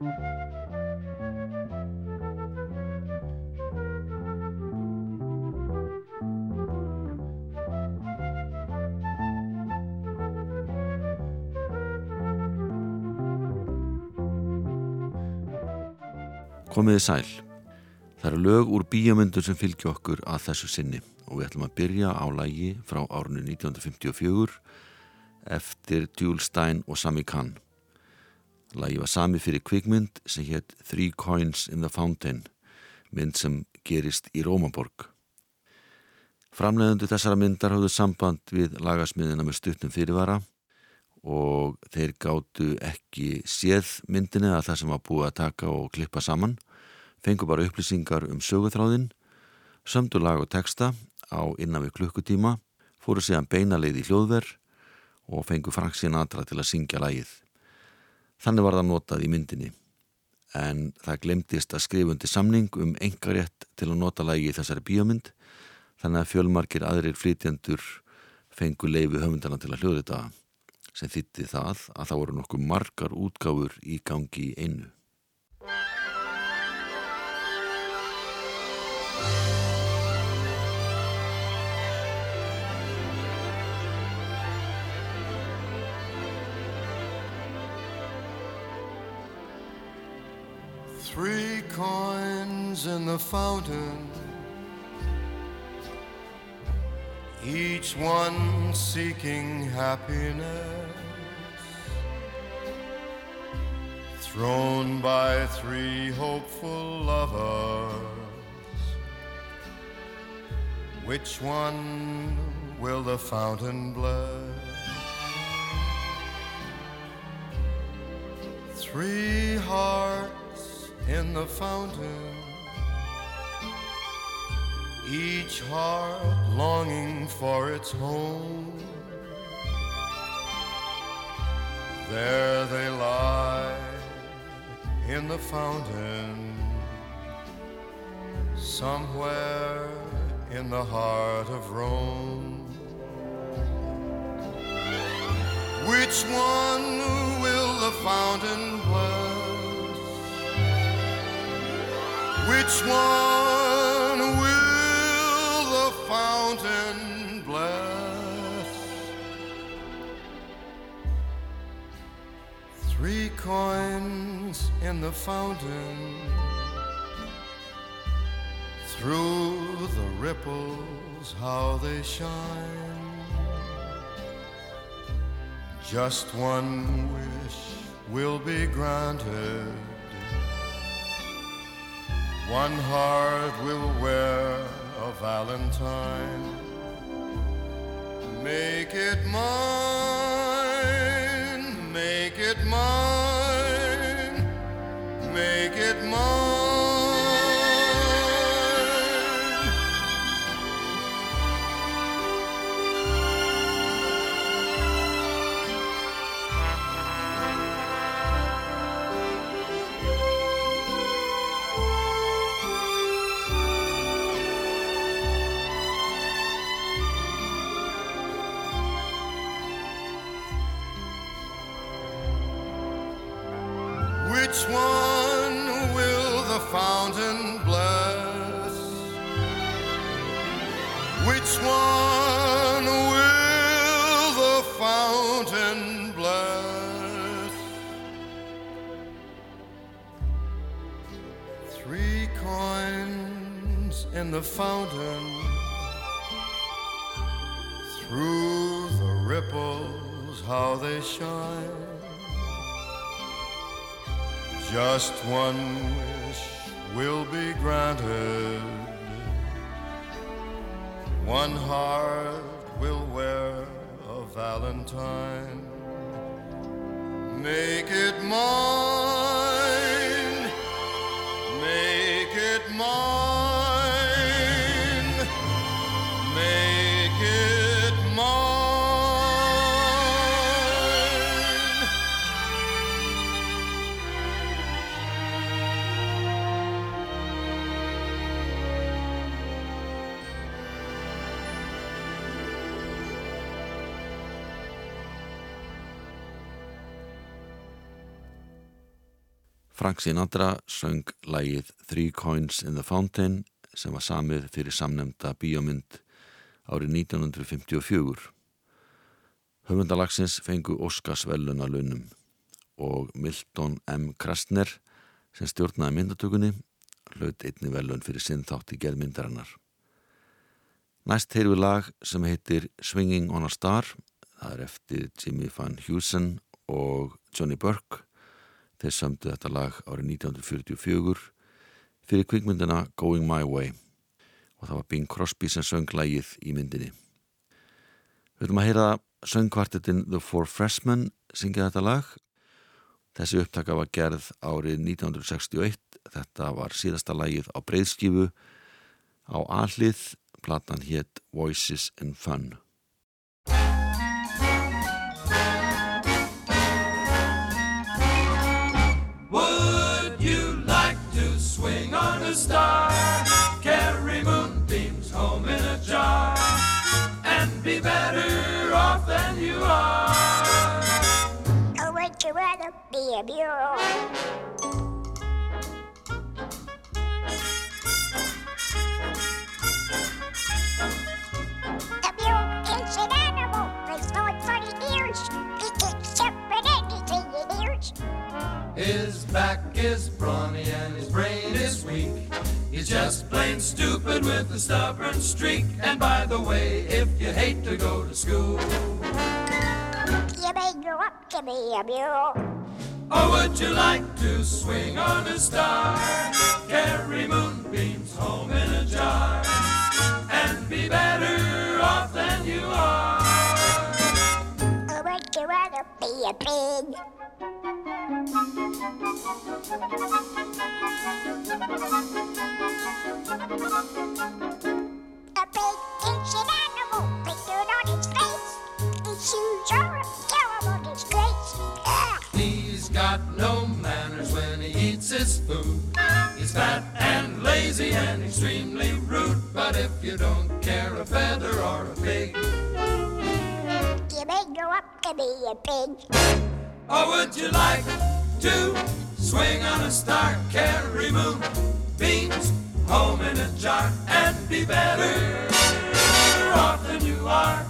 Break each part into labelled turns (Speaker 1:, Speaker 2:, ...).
Speaker 1: Komiði sæl. Það eru lög úr bíamöndur sem fylgja okkur að þessu sinni og við ætlum að byrja á lægi frá árunni 1954 eftir Jules Stein og Sami Khan. Lægi var sami fyrir kvikmynd sem hétt Three Coins in the Fountain, mynd sem gerist í Rómaborg. Framleiðundu þessara myndar hafðu samband við lagasmiðina með stuttum fyrirvara og þeir gáttu ekki séð myndinni að það sem var búið að taka og klippa saman fengu bara upplýsingar um söguþráðinn sömdu lag og texta á innan við klukkutíma fóru síðan beina leið í hljóðverð og fengu Frank Sinatra til að syngja lagið þannig var það notað í myndinni en það glemtist að skrifundi samning um engarétt til að nota lagi í þessari bíómynd þannig að fjölmarkir aðrir flytjandur fengu leiði höfundana til að hljóða þetta sem þýtti það að það voru nokkuð margar útgáfur í gangi í einu.
Speaker 2: Three coins in the fountain each one seeking happiness, thrown by three hopeful lovers. Which one will the fountain bless? Three hearts in the fountain each heart longing for its home. There they lie in the fountain, somewhere in the heart of Rome. Which one will the fountain bless? Which one will the fountain bless. Three coins in the fountain, through the ripples, how they shine. Just one wish will be granted. One heart will wear a valentine. Make it mine, the fountain through the ripples, how they shine. Just one wish will be granted. One heart will wear a valentine. Make it mine.
Speaker 1: Frank Sinatra söng lægið Three Coins in the Fountain sem var samið fyrir samnemnda bíómynd árið 1954. Höfundalagsins fengu Óskarsvelluna launum og Milton M. Krastner sem stjórnaði myndatökunni hlaut einni velun fyrir sinn þátt í gerðmyndarinnar. Næst heyrðu lag sem heitir Swinging on a Star það er eftir Jimmy Van Heusen og Johnny Burke þeir sömdu þetta lag árið 1944 fyrir kvikmyndina Going My Way og það var Bing Crosby sem söng lægið í myndinni. Við höfum að heyra söngkvartetin The Four Freshmen syngja þetta lag. Þessi upptaka var gerð árið 1961. Þetta var síðasta lægið á breyðskifu á allið. Platan hétt Voices in Fun.
Speaker 3: Star? Carry moonbeams home in a jar and be better off than you are.
Speaker 4: Or would you rather be a bureau is an animal with no funny ears. He kicks separate anything it hears.
Speaker 3: His back is brawny and his brain is weak. He's just plain stupid with a stubborn streak. And by the way, if you hate to go to school,
Speaker 4: You may grow up to be a bureau.
Speaker 3: or would you like to swing on a star? Carry moonbeams home in a jar and be better you
Speaker 4: be a pig? A pig is an animal with dirt on its face. Its shoes are a terrible disgrace.
Speaker 3: He's got no manners when he eats his food. He's fat and lazy and extremely rude. But if you don't care a feather or a pig,
Speaker 4: a pig.
Speaker 3: or would you like to swing on a star, carry moon beams home in a jar, and be better off than you are?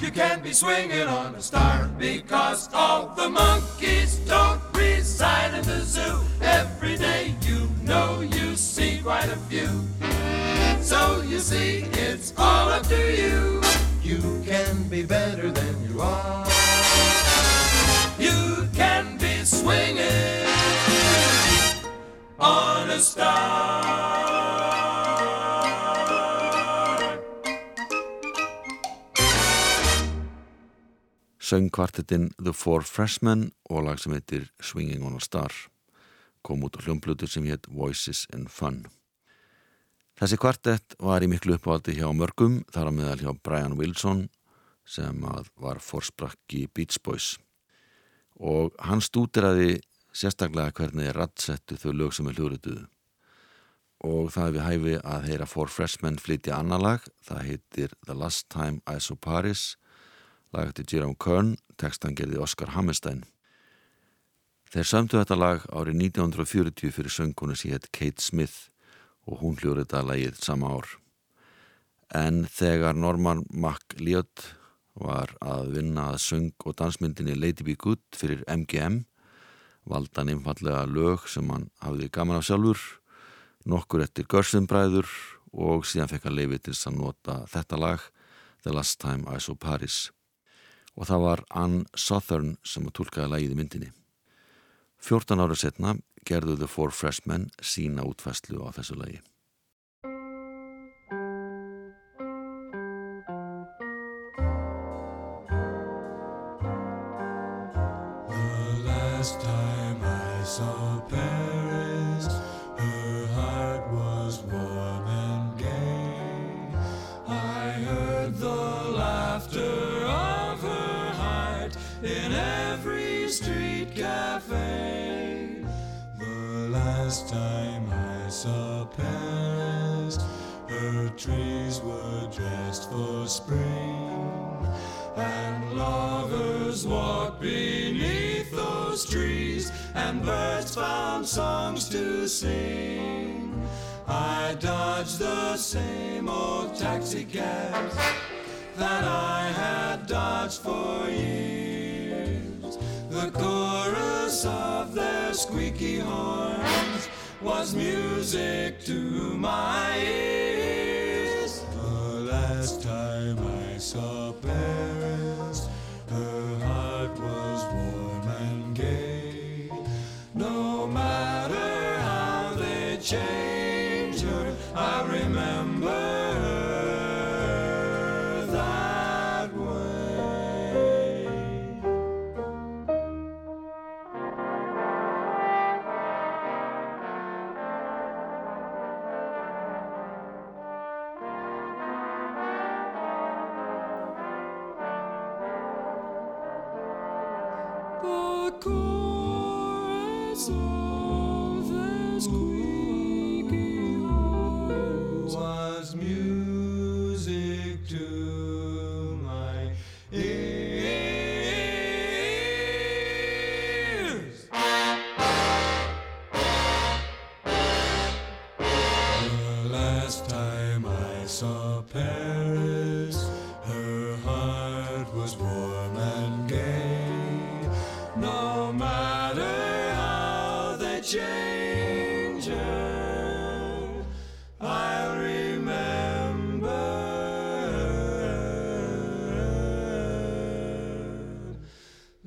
Speaker 3: You can be swinging on a star because all the monkeys don't reside in the zoo. Every day you know you see quite a few. So you see, it's all up to you. You can be better than you are. You can be swinging on a star.
Speaker 1: Söngkvartetin The Four Freshmen og lag sem heitir Swinging on a Star kom út á hljómblutur sem hétt Voices in Fun. Þessi kvartett var í miklu uppáhaldi hjá mörgum, þar á meðal hjá Brian Wilson sem var forsprakki Beach Boys. Og hann stúdiraði sérstaklega hvernig rattsettu þau lög sem er hljórutuðu og það við hæfi að heyra Four Freshmen flytja annar lag, það heitir The Last Time I Saw Paris. Lag eftir Jerome Kern, textan gerði Oscar Hammerstein. Þeir sömdu þetta lag árið 1940 fyrir söngunu sem hétt Kate Smith og hún hljóður þetta lagið sama ár. En þegar Norman MacLeod var að vinna að söng og dansmyndinni Lady Be Good fyrir MGM valda hann einfallega lög sem hann hafði gaman af sjálfur, nokkur eftir Görsimbræður og síðan fekk hann leifið til að nota þetta lag The Last Time I Saw Paris og það var Ann Southern sem að tólkaði lagið í myndinni. 14 ára setna gerðu The Four Freshmen sína útfæslu á þessu lagi.
Speaker 5: The
Speaker 6: chorus of their squeaky horns was music to my ears. The last time I saw Paris,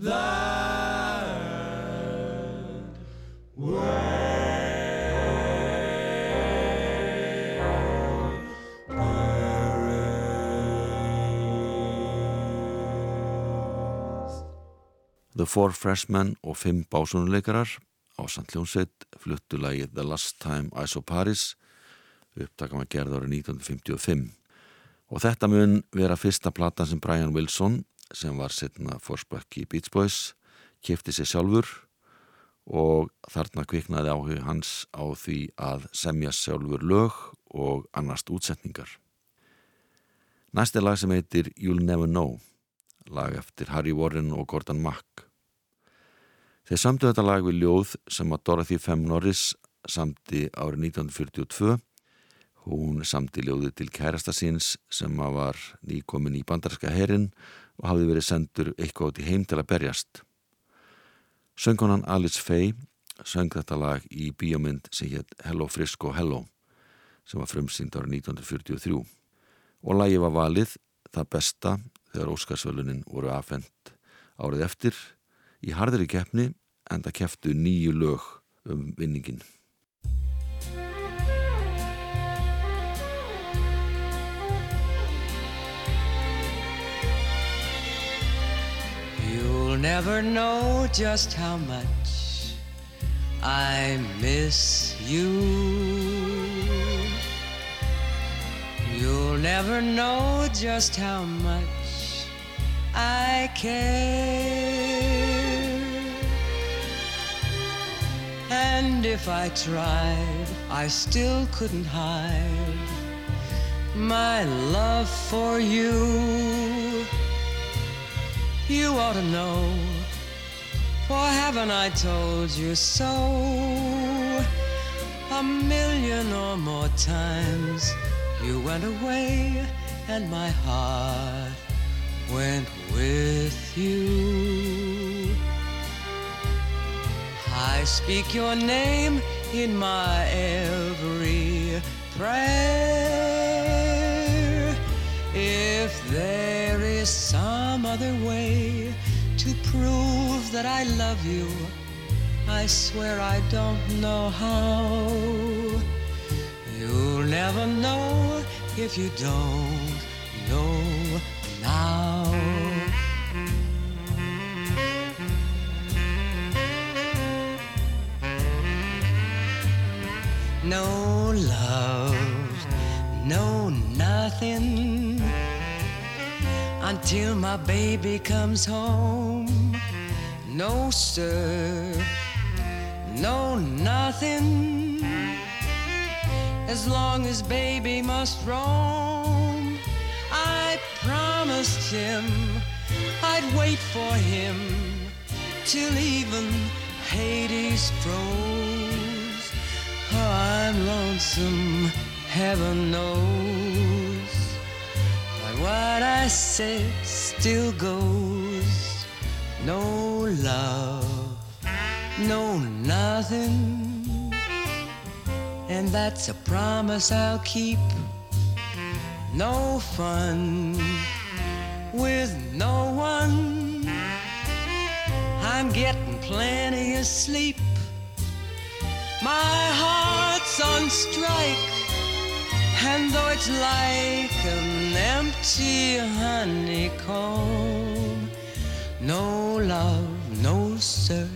Speaker 6: The
Speaker 1: Four Freshmen og fimm básunuleikarar á Sant Ljónsveit fluttu lagið The Last Time I Saw Paris upptakam að gerða árið 1955 og þetta mun vera fyrsta platan sem Brian Wilson sem var setna fórspökk í Beach Boys kifti sér sjálfur og þarna kviknaði áhug hans á því að semja sjálfur lög og annast útsetningar. Næsti lag sem heitir You'll Never Know lag eftir Harry Warren og Gordon Mack. Þeir samtu þetta lag við ljóð sem að Dorothy Fem Norris samti árið 1942. Hún samti ljóði til kærasta síns sem var nýkomin í bandarska herin og hafði verið sendur eitthvað út í heim til að berjast. Söngunan Alice Faye söng þetta lag í bíómynd sem hétt Hello Frisco Hello sem var frumsýnd árið 1943 og lagi var valið það besta þegar Óskarsvölunin voru afhengt árið eftir í harðri keppni en það kepptu nýju lög um vinningin.
Speaker 7: Never know just how much I miss you. You'll never know just how much I care. And if I tried, I still couldn't hide my love for you. You ought to know, for haven't I told you so? A million or more times you went away, and my heart went with you. I speak your name in my every prayer. If there is some other way to prove that I love you, I swear I don't know how. You'll never know if you don't know now. No love, no nothing until my baby comes home. No sir, no nothing as long as baby must roam. I promised him I'd wait for him till even Hades froze. Oh, I'm lonesome, heaven knows. What I said still goes. No love, no nothing. And that's a promise I'll keep. No fun with no one. I'm getting plenty of sleep. My heart's on strike, and though it's like an empty honeycomb, no love, no sir,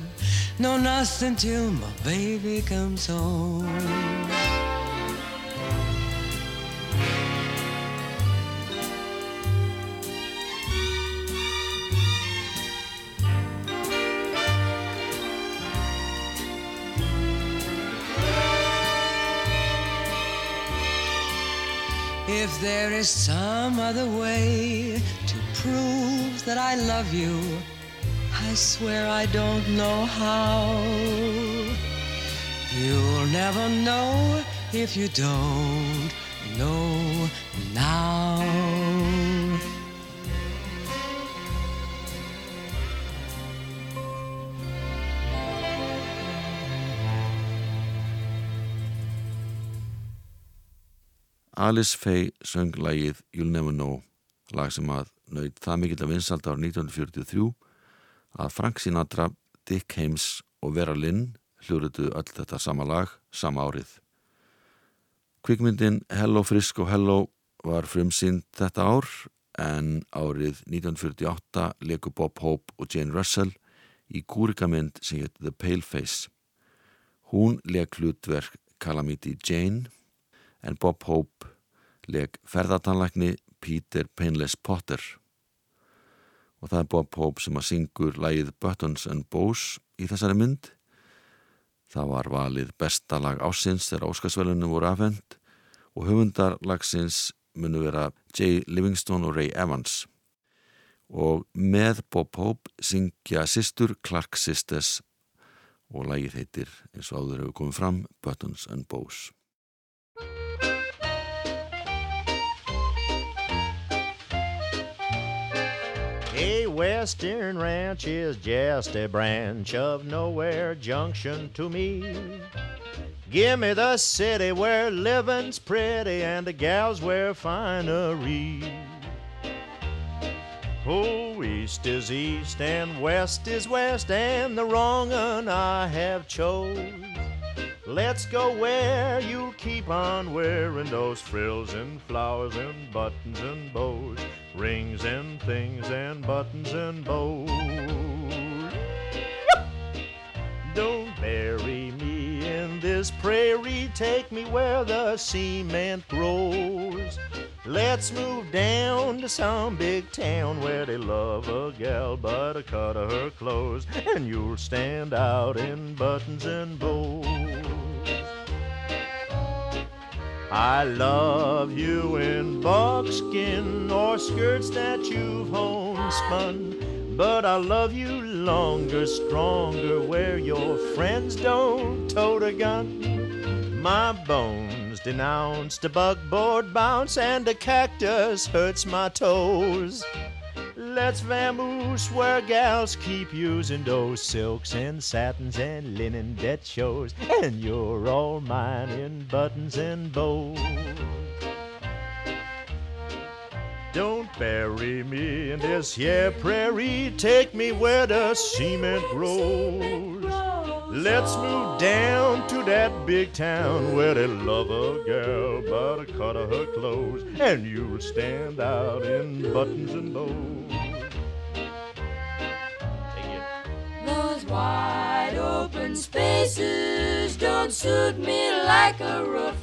Speaker 7: no nothing till my baby comes home. If there is some other way to prove that I love you, I swear I don't know how. You'll never know if you don't know now.
Speaker 1: Alice Faye söng lagið You'll Never Know, lag sem að nöyð það mikill að vinsald ár 1943 að Frank Sinatra, Dick Haymes og Vera Lynn hljóruðu öll þetta sama lag, sama árið. Kvikmyndin Hello Frisco Hello var frumsýnd þetta ár en árið 1948 leku Bob Hope og Jane Russell í kúrikamynd sem heit The Paleface. Hún leik hlutverk Calamity Jane en Bob Hope leik ferðartanlækni Peter Painless Potter. Og það er Bob Hope sem að syngur lægið Buttons and Bows í þessari mynd. Það var valið besta lag ásins þegar Óskarsvælunum voru afhend og höfundar lagsins munu vera Jay Livingstone og Ray Evans. Og með Bob Hope syngja sýstur Clark Sisters og lagið heitir eins og áður hefur komið fram Buttons and Bows
Speaker 8: western ranch is just a branch of nowhere junction to me. Give me the city where living's pretty and the gals wear finery. Oh, east is east and west is west and the wrong un I have chose. Let's go where you'll keep on wearing those frills and flowers and buttons and bows, rings and things and buttons and bows. Don't bury me in this prairie, take me where the cement grows. Let's move down to some big town where they love a gal by the cut of her clothes, and you'll stand out in buttons and bows. I love you in buckskin or skirts that you've homespun. But I love you longer, stronger, where your friends don't tote a gun. My bones denounced a buckboard bounce, and a cactus hurts my toes. Let's vamoose where gals keep using those silks and satins and linen that shows, and you're all mine in buttons and bows. Don't bury me in this here prairie, take me where the cement grows. Let's move down to that big town where they love a gal by the cut of her clothes, and you'll stand out in buttons and bows. Take it.
Speaker 9: Those wide open spaces don't suit me like a roof.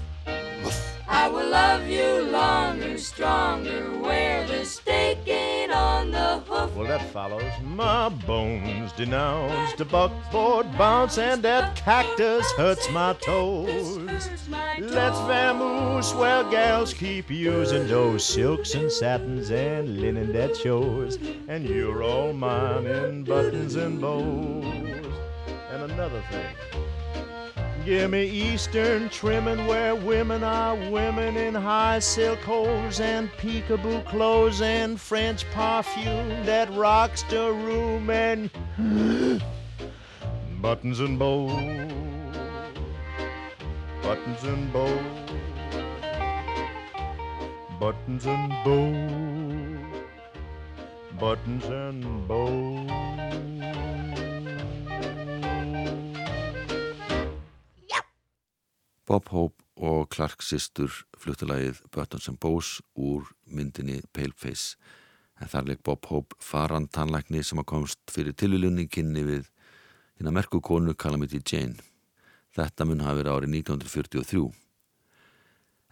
Speaker 9: I will love you longer, stronger, where the stake ain't on the hoof.
Speaker 8: Well, that follows. My bones denounced a buckboard bounce, and that cactus hurts my toes. Let's vamoose where gals keep using those silks and satins and linen that shows, and you're all mine in buttons and bows. And another thing. Give me Eastern trimming where women are women in high silk hose and peekaboo clothes and French perfume that rocks the room and buttons and bows, buttons and bows, buttons and bows, buttons and bows.
Speaker 1: Bob Hope og Clark Sistur fluttalagið Buttons and Bows úr myndinni Paleface en þar leik Bob Hope faran tannlækni sem að komst fyrir tilvílunni kynni við hinn að merku konu Calamity Jane. Þetta mun hafi verið árið 1943.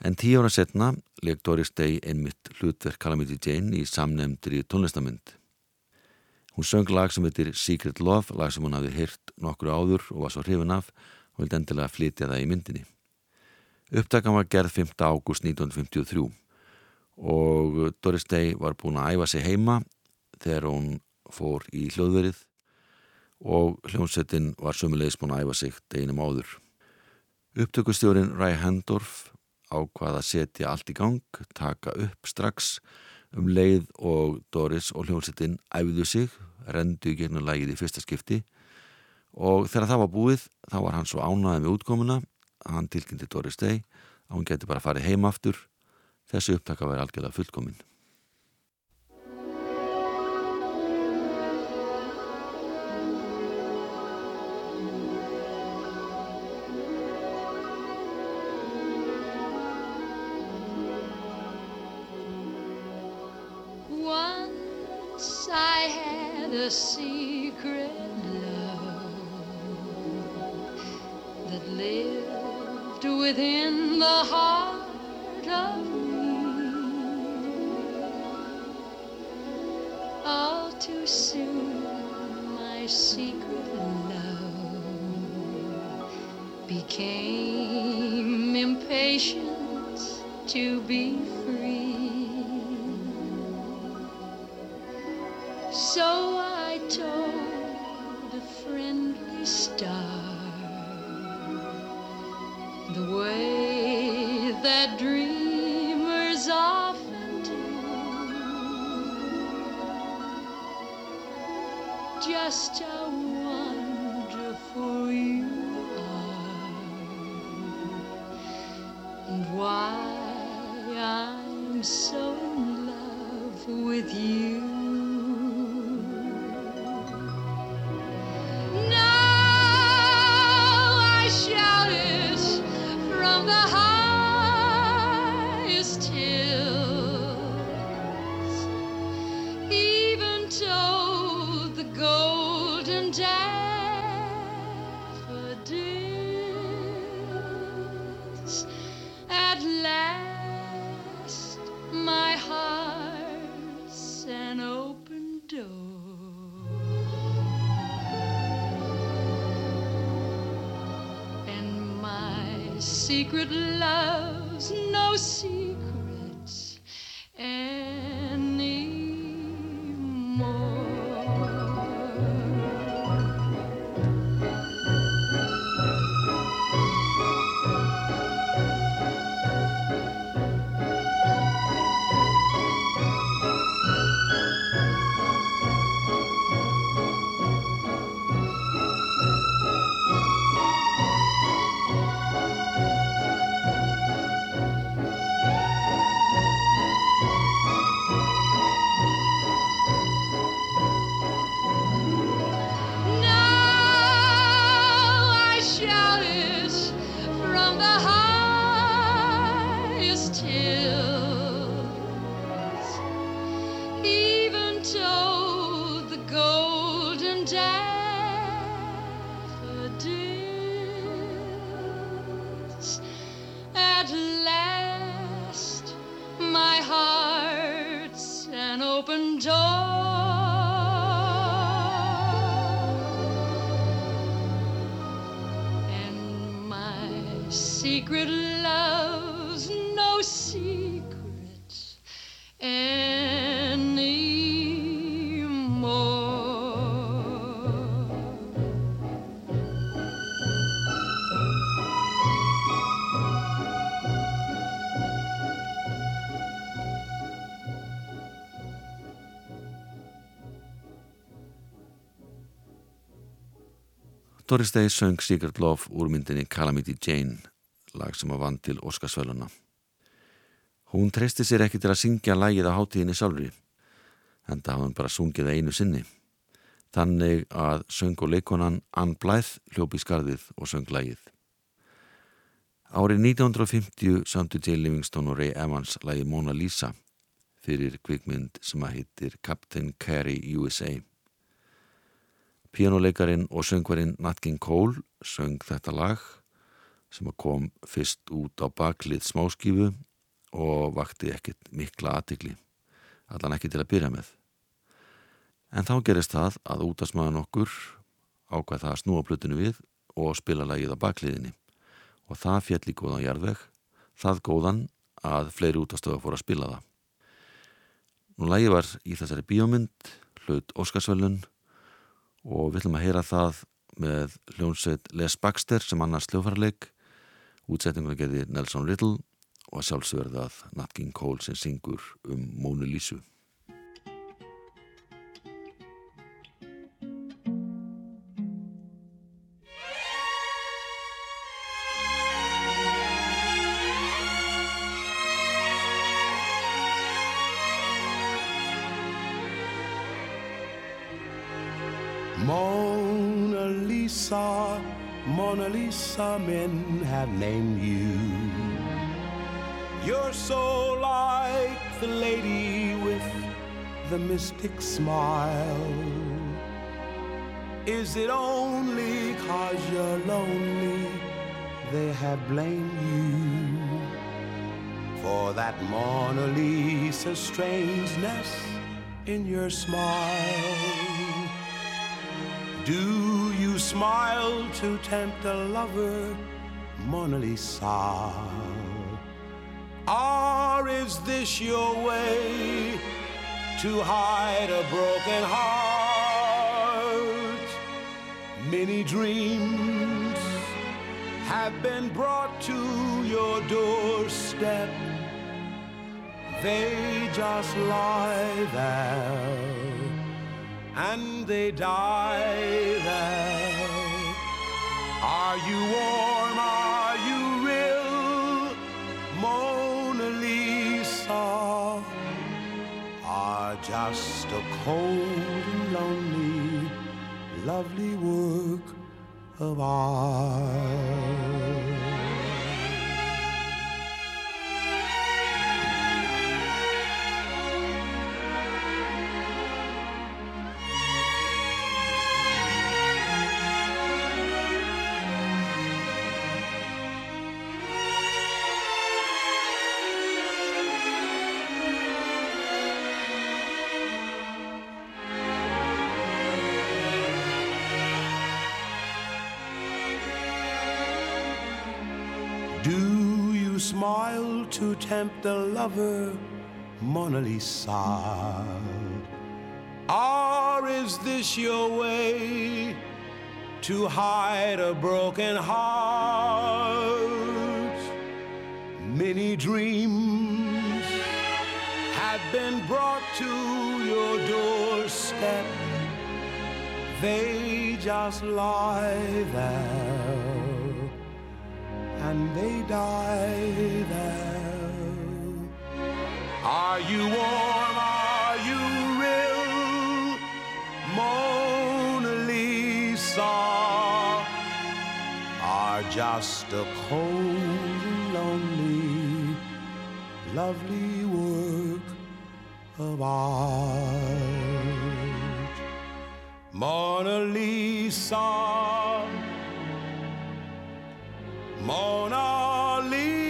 Speaker 1: En tíu ára setna leik Doris Day einmitt hlutverk Calamity Jane í samnefndri tónlistamönd. Hún söng lag sem heitir Secret Love, lag sem hún hafi heyrt nokkru áður og var svo hrifin af og vildi endilega flytja það í myndinni. Upptakan var gerð 5. ágúst 1953 og Doris Day var búin að æfa sig heima þegar hún fór í hljóðverið og hljómsettin var sömulegis búin að æfa sig deginum áður. Upptökustjórin Ræ Hendorf ákvað að setja allt í gang, taka upp strax um leið og Doris og hljómsettin æfðu sig, rendu í gegnum lægið í fyrsta skipti og þegar það var búið þá var hann svo ánaðið með útkomuna hann tilkynnti Doris Day að hún geti bara farið heim aftur. Þessu upptaka væri algjörlega fullkominn
Speaker 10: Once I had a secret love within the heart of me. All too soon, my secret love became impatient to be secret love's no secrets secret love's no secret anymore.
Speaker 1: Doris Day söng Secret Love úr myndinni Calamity Jane lag sem að vann til Óskarsvöluna. Hún treysti sér ekki til að syngja lagið á hátíðinni sjálfri, en það hafði bara sungið einu sinni. Þannig að söng og leikonan Ann Blythe hljópi skarðið og söng lagið. Árið 1950 samtu J. Livingstone og Ray Evans lagi Mona Lisa fyrir kvikmynd sem að heitir Captain Carey USA. Pianoleikarin og söngvarinn Nat King Cole söng þetta lag sem kom fyrst út á baklið smáskífu og vakti ekkit mikla aðtikli, allan ekki til að byrja með. En þá gerist það að útasmaðan okkur ákvað það að snúa plötinu við og spila lagið á bakliðinni og það fjall í góðan jarðveg, það góðan að fleiri útastöða fór að spila það. Nú lagið var í þessari bíómynd, hlaut Óskarsvöllun og við ætlum að heyra það með hljónsveit Les Baxter sem annars hljófarleik útsettingur gerði Nelson Riddle og sjálfsverðað Nat King Cole sem syngur um Mónu Lísu
Speaker 11: Mona Lisa, Mona Lisa, men have named you. You're so like the lady with the mystic smile. Is it only cause you're lonely they have blamed you for that Mona Lisa strangeness in your smile? Do you smile to tempt a lover, Mona Lisa? Or is this your way to hide a broken heart? Many dreams have been brought to your doorstep. They just lie there and they die there. Are you warm? A cold and lonely, lovely work of art? Smile to tempt a lover, Mona Lisa? Or is this your way to hide a broken heart? Many dreams have been brought to your doorstep. They just lie there and they die there. Are you warm? Are you real, Mona Lisa? Are just a cold lonely, lovely work of art. Mona Lisa. Mona Lisa.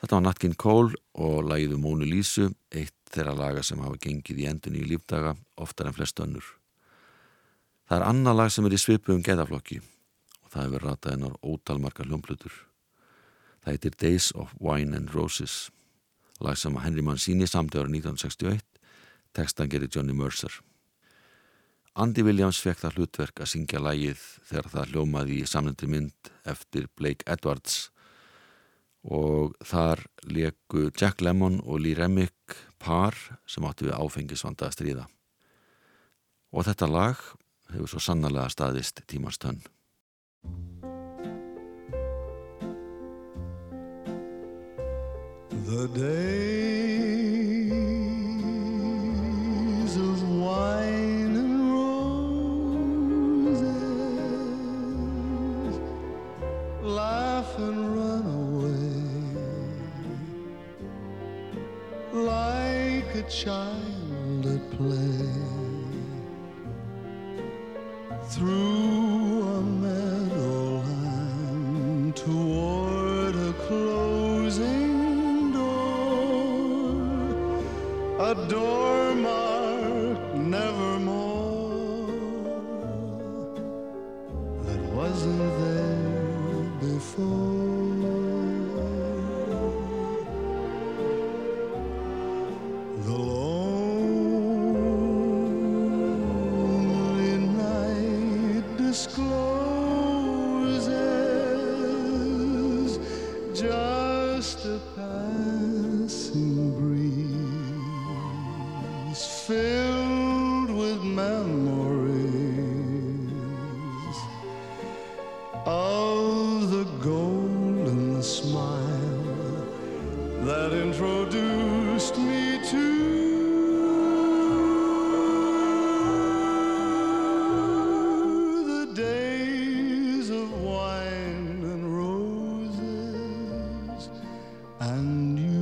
Speaker 1: Þetta var Nat King Cole og lagiðu Mónu Lísu, eitt þeirra laga sem hafa gengið í endun í lífdaga oftar en flest önnur. Það er annað lag sem er í svipu um geðaflokki og það hefur ratað hennar ótalmarkar hljómblutur. Það heitir Days of Wine and Roses, lag sem Henry Mancini samti árið 1961, tekstan gerir Johnny Mercer. Andy Williams fekk það hlutverk að syngja lægið þegar það hljómaði í samlendi mynd eftir Blake Edwards og þar leku Jack Lemmon og Lee Remick par sem átti við áfengisvanda að stríða. Og þetta lag hefur svo sannarlega staðist tímans tönn.
Speaker 5: The days and you.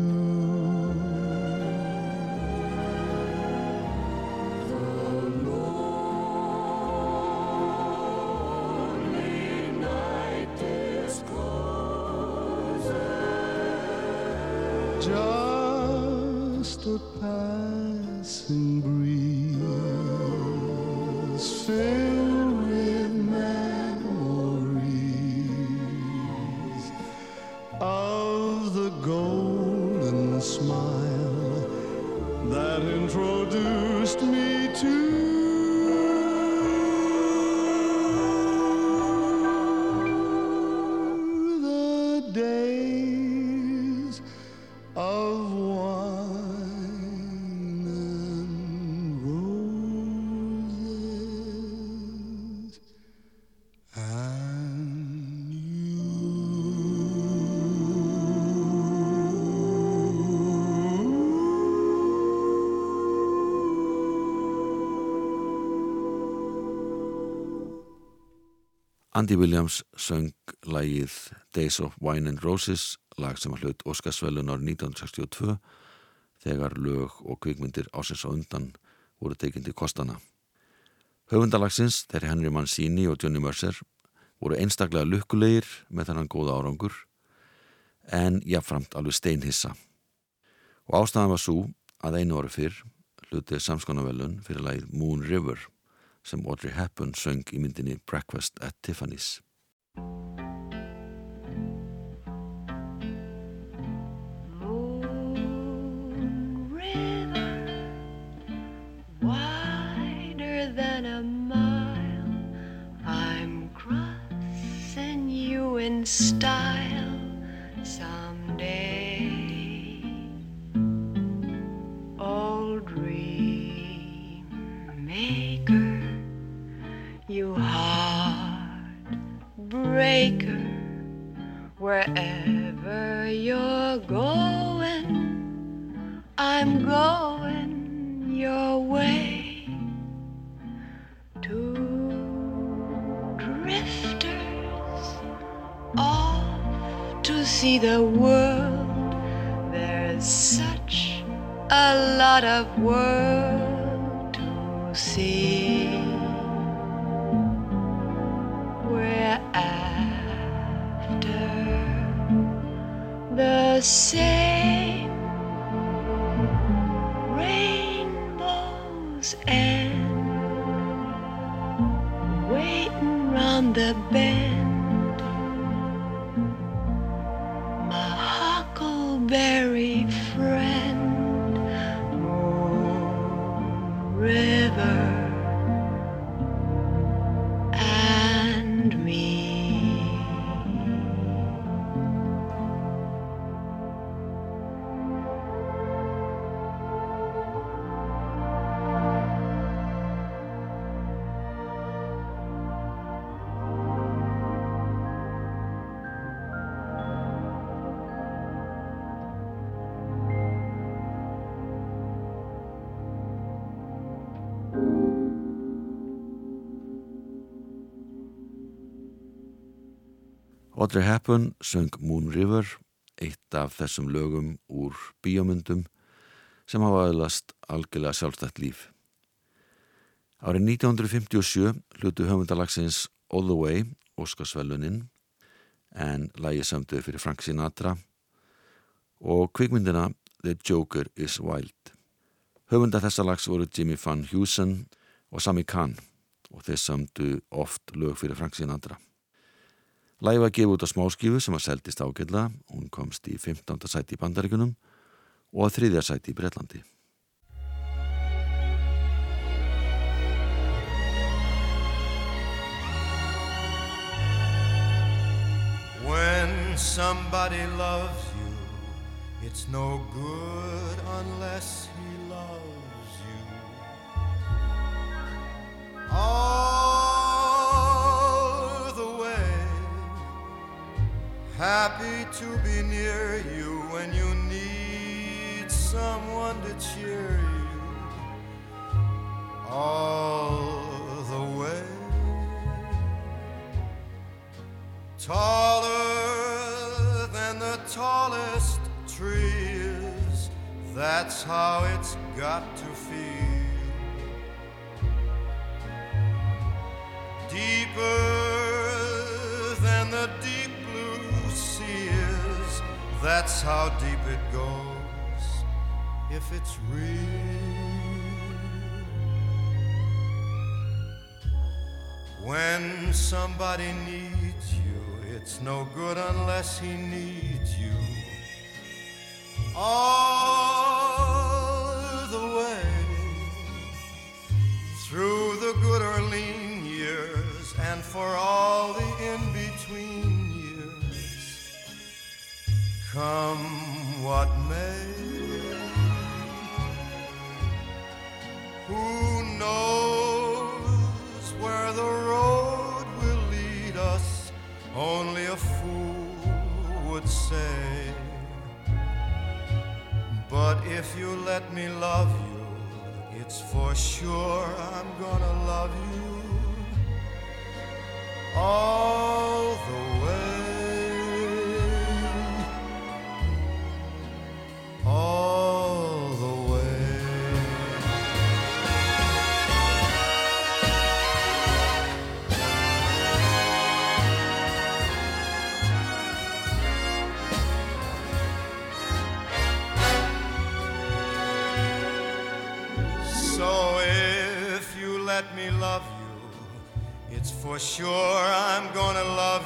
Speaker 5: Just a passing breeze
Speaker 1: Andy Williams söng lægið Days of Wine and Roses, lag sem að hlut Óskarsvælun árið 1962 þegar lög og kvikmyndir ásins á undan voru tekindi kostana. Höfundalagsins, þeirri Henry Mancini og Johnny Mercer, voru einstaklega lukkulegir með þennan góða árangur en jáfnframt alveg steinhissa. Og ástæðan var svo að einu ári fyrr hlutið samskonavelun fyrir lagið Moon River sem Audrey Hepburn söng í myndinni Breakfast at Tiffany's.
Speaker 12: Moon River, heartbreaker, wherever you're going, I'm going your way. Two drifters off to see the world. There's such a lot of world to see. Same rainbows and waiting round the bend. My huckleberry
Speaker 1: Audrey Hepburn söng Moon River, eitt af þessum lögum úr bíomundum sem hafa aðlast algjörlega sjálfstætt líf. Árið 1957 hlutu höfundalagsins All the Way, Óskarsveluninn, en lægi samtöðu fyrir Frank Sinatra og kvikmyndina The Joker is Wild. Höfunda þessa lags voru Jimmy Van Heusen og Sami Khan og þeir samtu oft lög fyrir Frank Sinatra. Lægi var gefið út á smáskífu sem var seldist ágjörlega, hún komst í 15. sæti í bandaríkunum og að þriðja sæti í Breitlandi.
Speaker 2: When somebody loves you, it's no good unless he loves you. All happy to be near you when you need someone to cheer you. All the way. Taller than the tallest trees, that's how it's got to feel. Deeper that's how deep it goes if it's real. When somebody needs you, it's no good unless he needs you. All the way through the good or lean years and for all the Come what may. Who knows where the road will lead us? Only a fool would say. But if you let me love you, it's for sure I'm gonna love you all the way. For sure I'm gonna love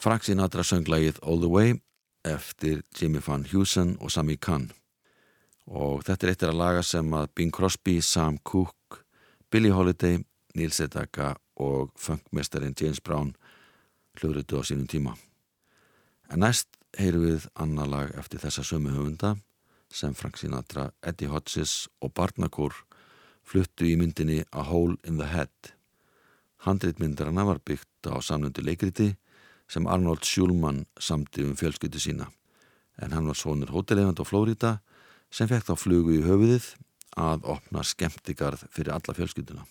Speaker 1: Frank Sinatra söng lagið All the Way eftir Jimmy Van Heusen og Sami Khan og þetta er eittir að laga sem að Bing Crosby, Sam Cooke, Billie Holiday, Neil Sedaka og funkmestarin James Brown hljóðrutu á sínum tíma. En næst heyru við annar lag eftir þessa sömu höfunda sem Frank Sinatra, Eddie Hodges og Barnakur fluttu í myndinni A Hole in the Head. Handritmyndarana var byggt á samnöndu leikriti sem Arnold Schulman samti um fjölskyldu sína. En hann var svonur hótelefand á Flórida sem fekk þá flugu í höfuðið að opna skemmtigarð fyrir alla fjölskylduna.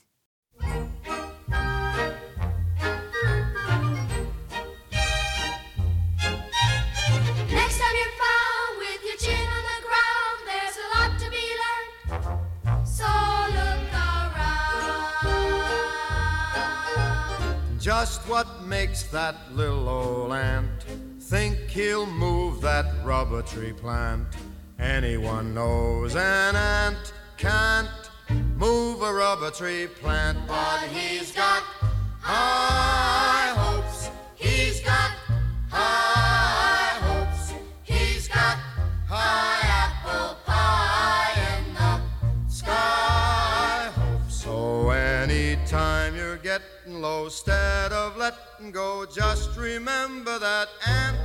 Speaker 2: Just what makes that little old ant think he'll move that rubber tree plant? Anyone knows an ant can't move a rubber tree plant, but he's got high instead of letting go, just remember that ant.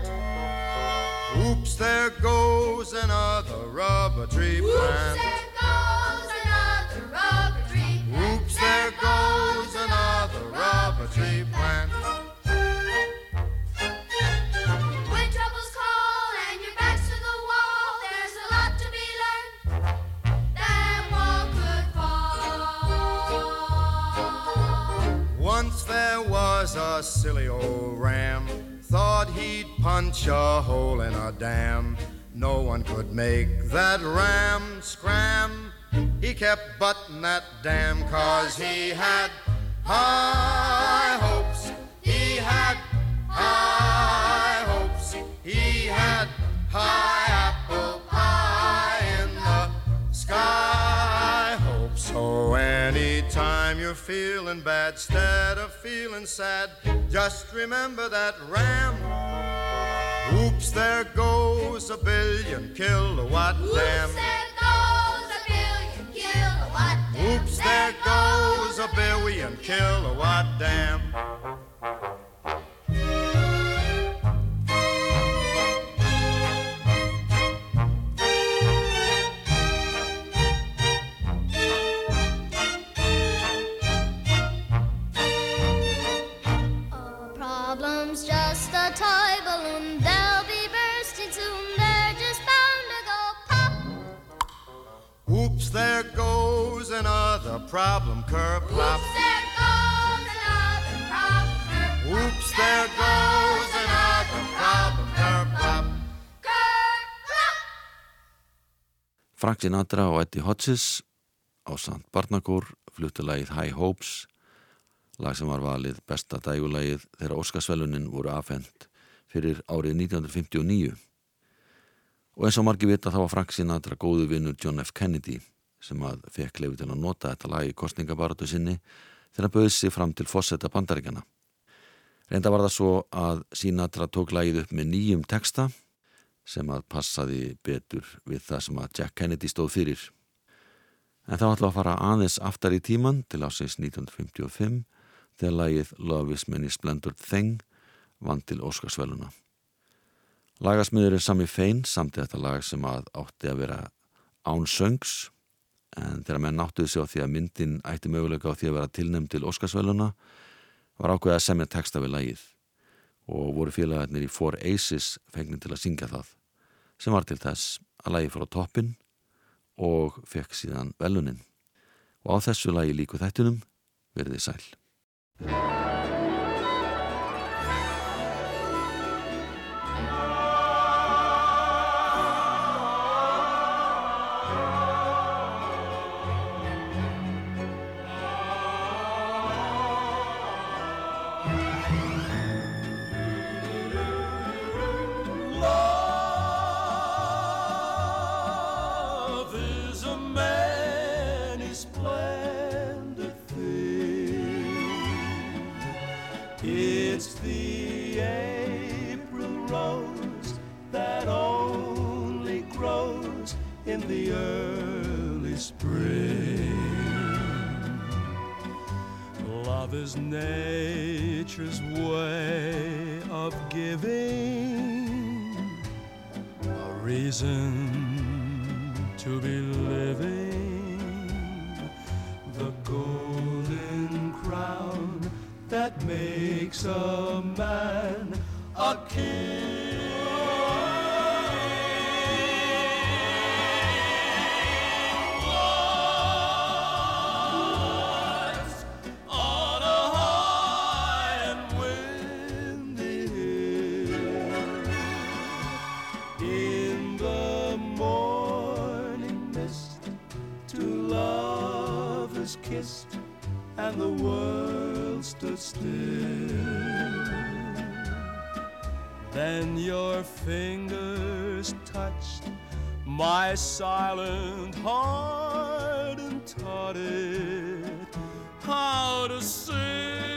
Speaker 2: Oops, there goes another rubber tree plant. Silly old ram, thought he'd punch a hole in a dam. No one could make that ram scram. He kept butting that dam cause he had high hopes. He had high hopes. He had high apple you're feeling bad, instead of feeling sad, just remember that ram. Oops, there goes a billion kilowatt dam.
Speaker 13: Oops, there goes a billion kilowatt dam.
Speaker 2: Oops, there goes a billion kilowatt dam. Oops, there goes another problem curb plop.
Speaker 13: Oops, there goes another problem.
Speaker 2: Oops, there goes another problem curb plop.
Speaker 1: Frank Sinatra og Eddie Hodges á Sant Barnakór fluttu lagið High Hopes lag sem var valið besta dægulagið þegar Óskarsvelunin voru afhent fyrir árið 1959 og eins og margir vita þá var Frank Sinatra góðu vinnur John F. Kennedy sem að fekk leiði til að nota þetta lag í kostningabaratu sinni þegar hann bauði sig fram til fósetta bandaríkjana reynda var það svo að Sinatra tók lagið upp með nýjum texta sem að passaði betur við það sem að Jack Kennedy stóð fyrir. En þá ætla að fara aðeins aftar í tíman til ásins 1955 þegar lagið Love is many splendid thing vann til Óskarsveluna. Lagasmiður er Sami Fein samt þetta lag sem að átti að vera án söngs en þegar menn áttuði sig á því að myndin ætti möguleika á því að vera tilnæmt til Óskarsveluna var ákveðið að semja texta við lagið. Og voru félagarnir í Four Aces fengnin til að syngja það sem var til þess að lagi fór á toppin og fekk síðan velunin og á þessu lagi líku þættunum verði sæl
Speaker 6: reason to be Then your fingers touched my silent heart and taught it how to sing.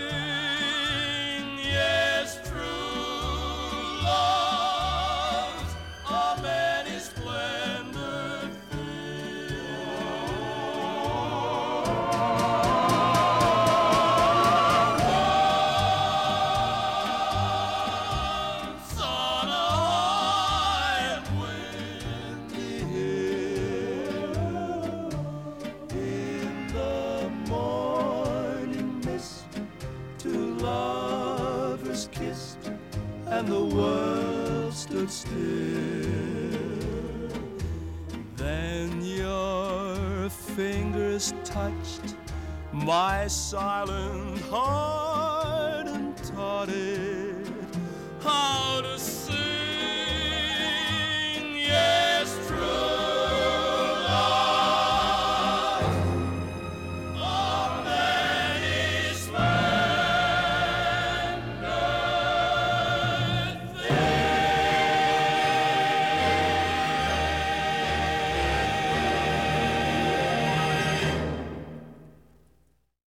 Speaker 6: My silent heart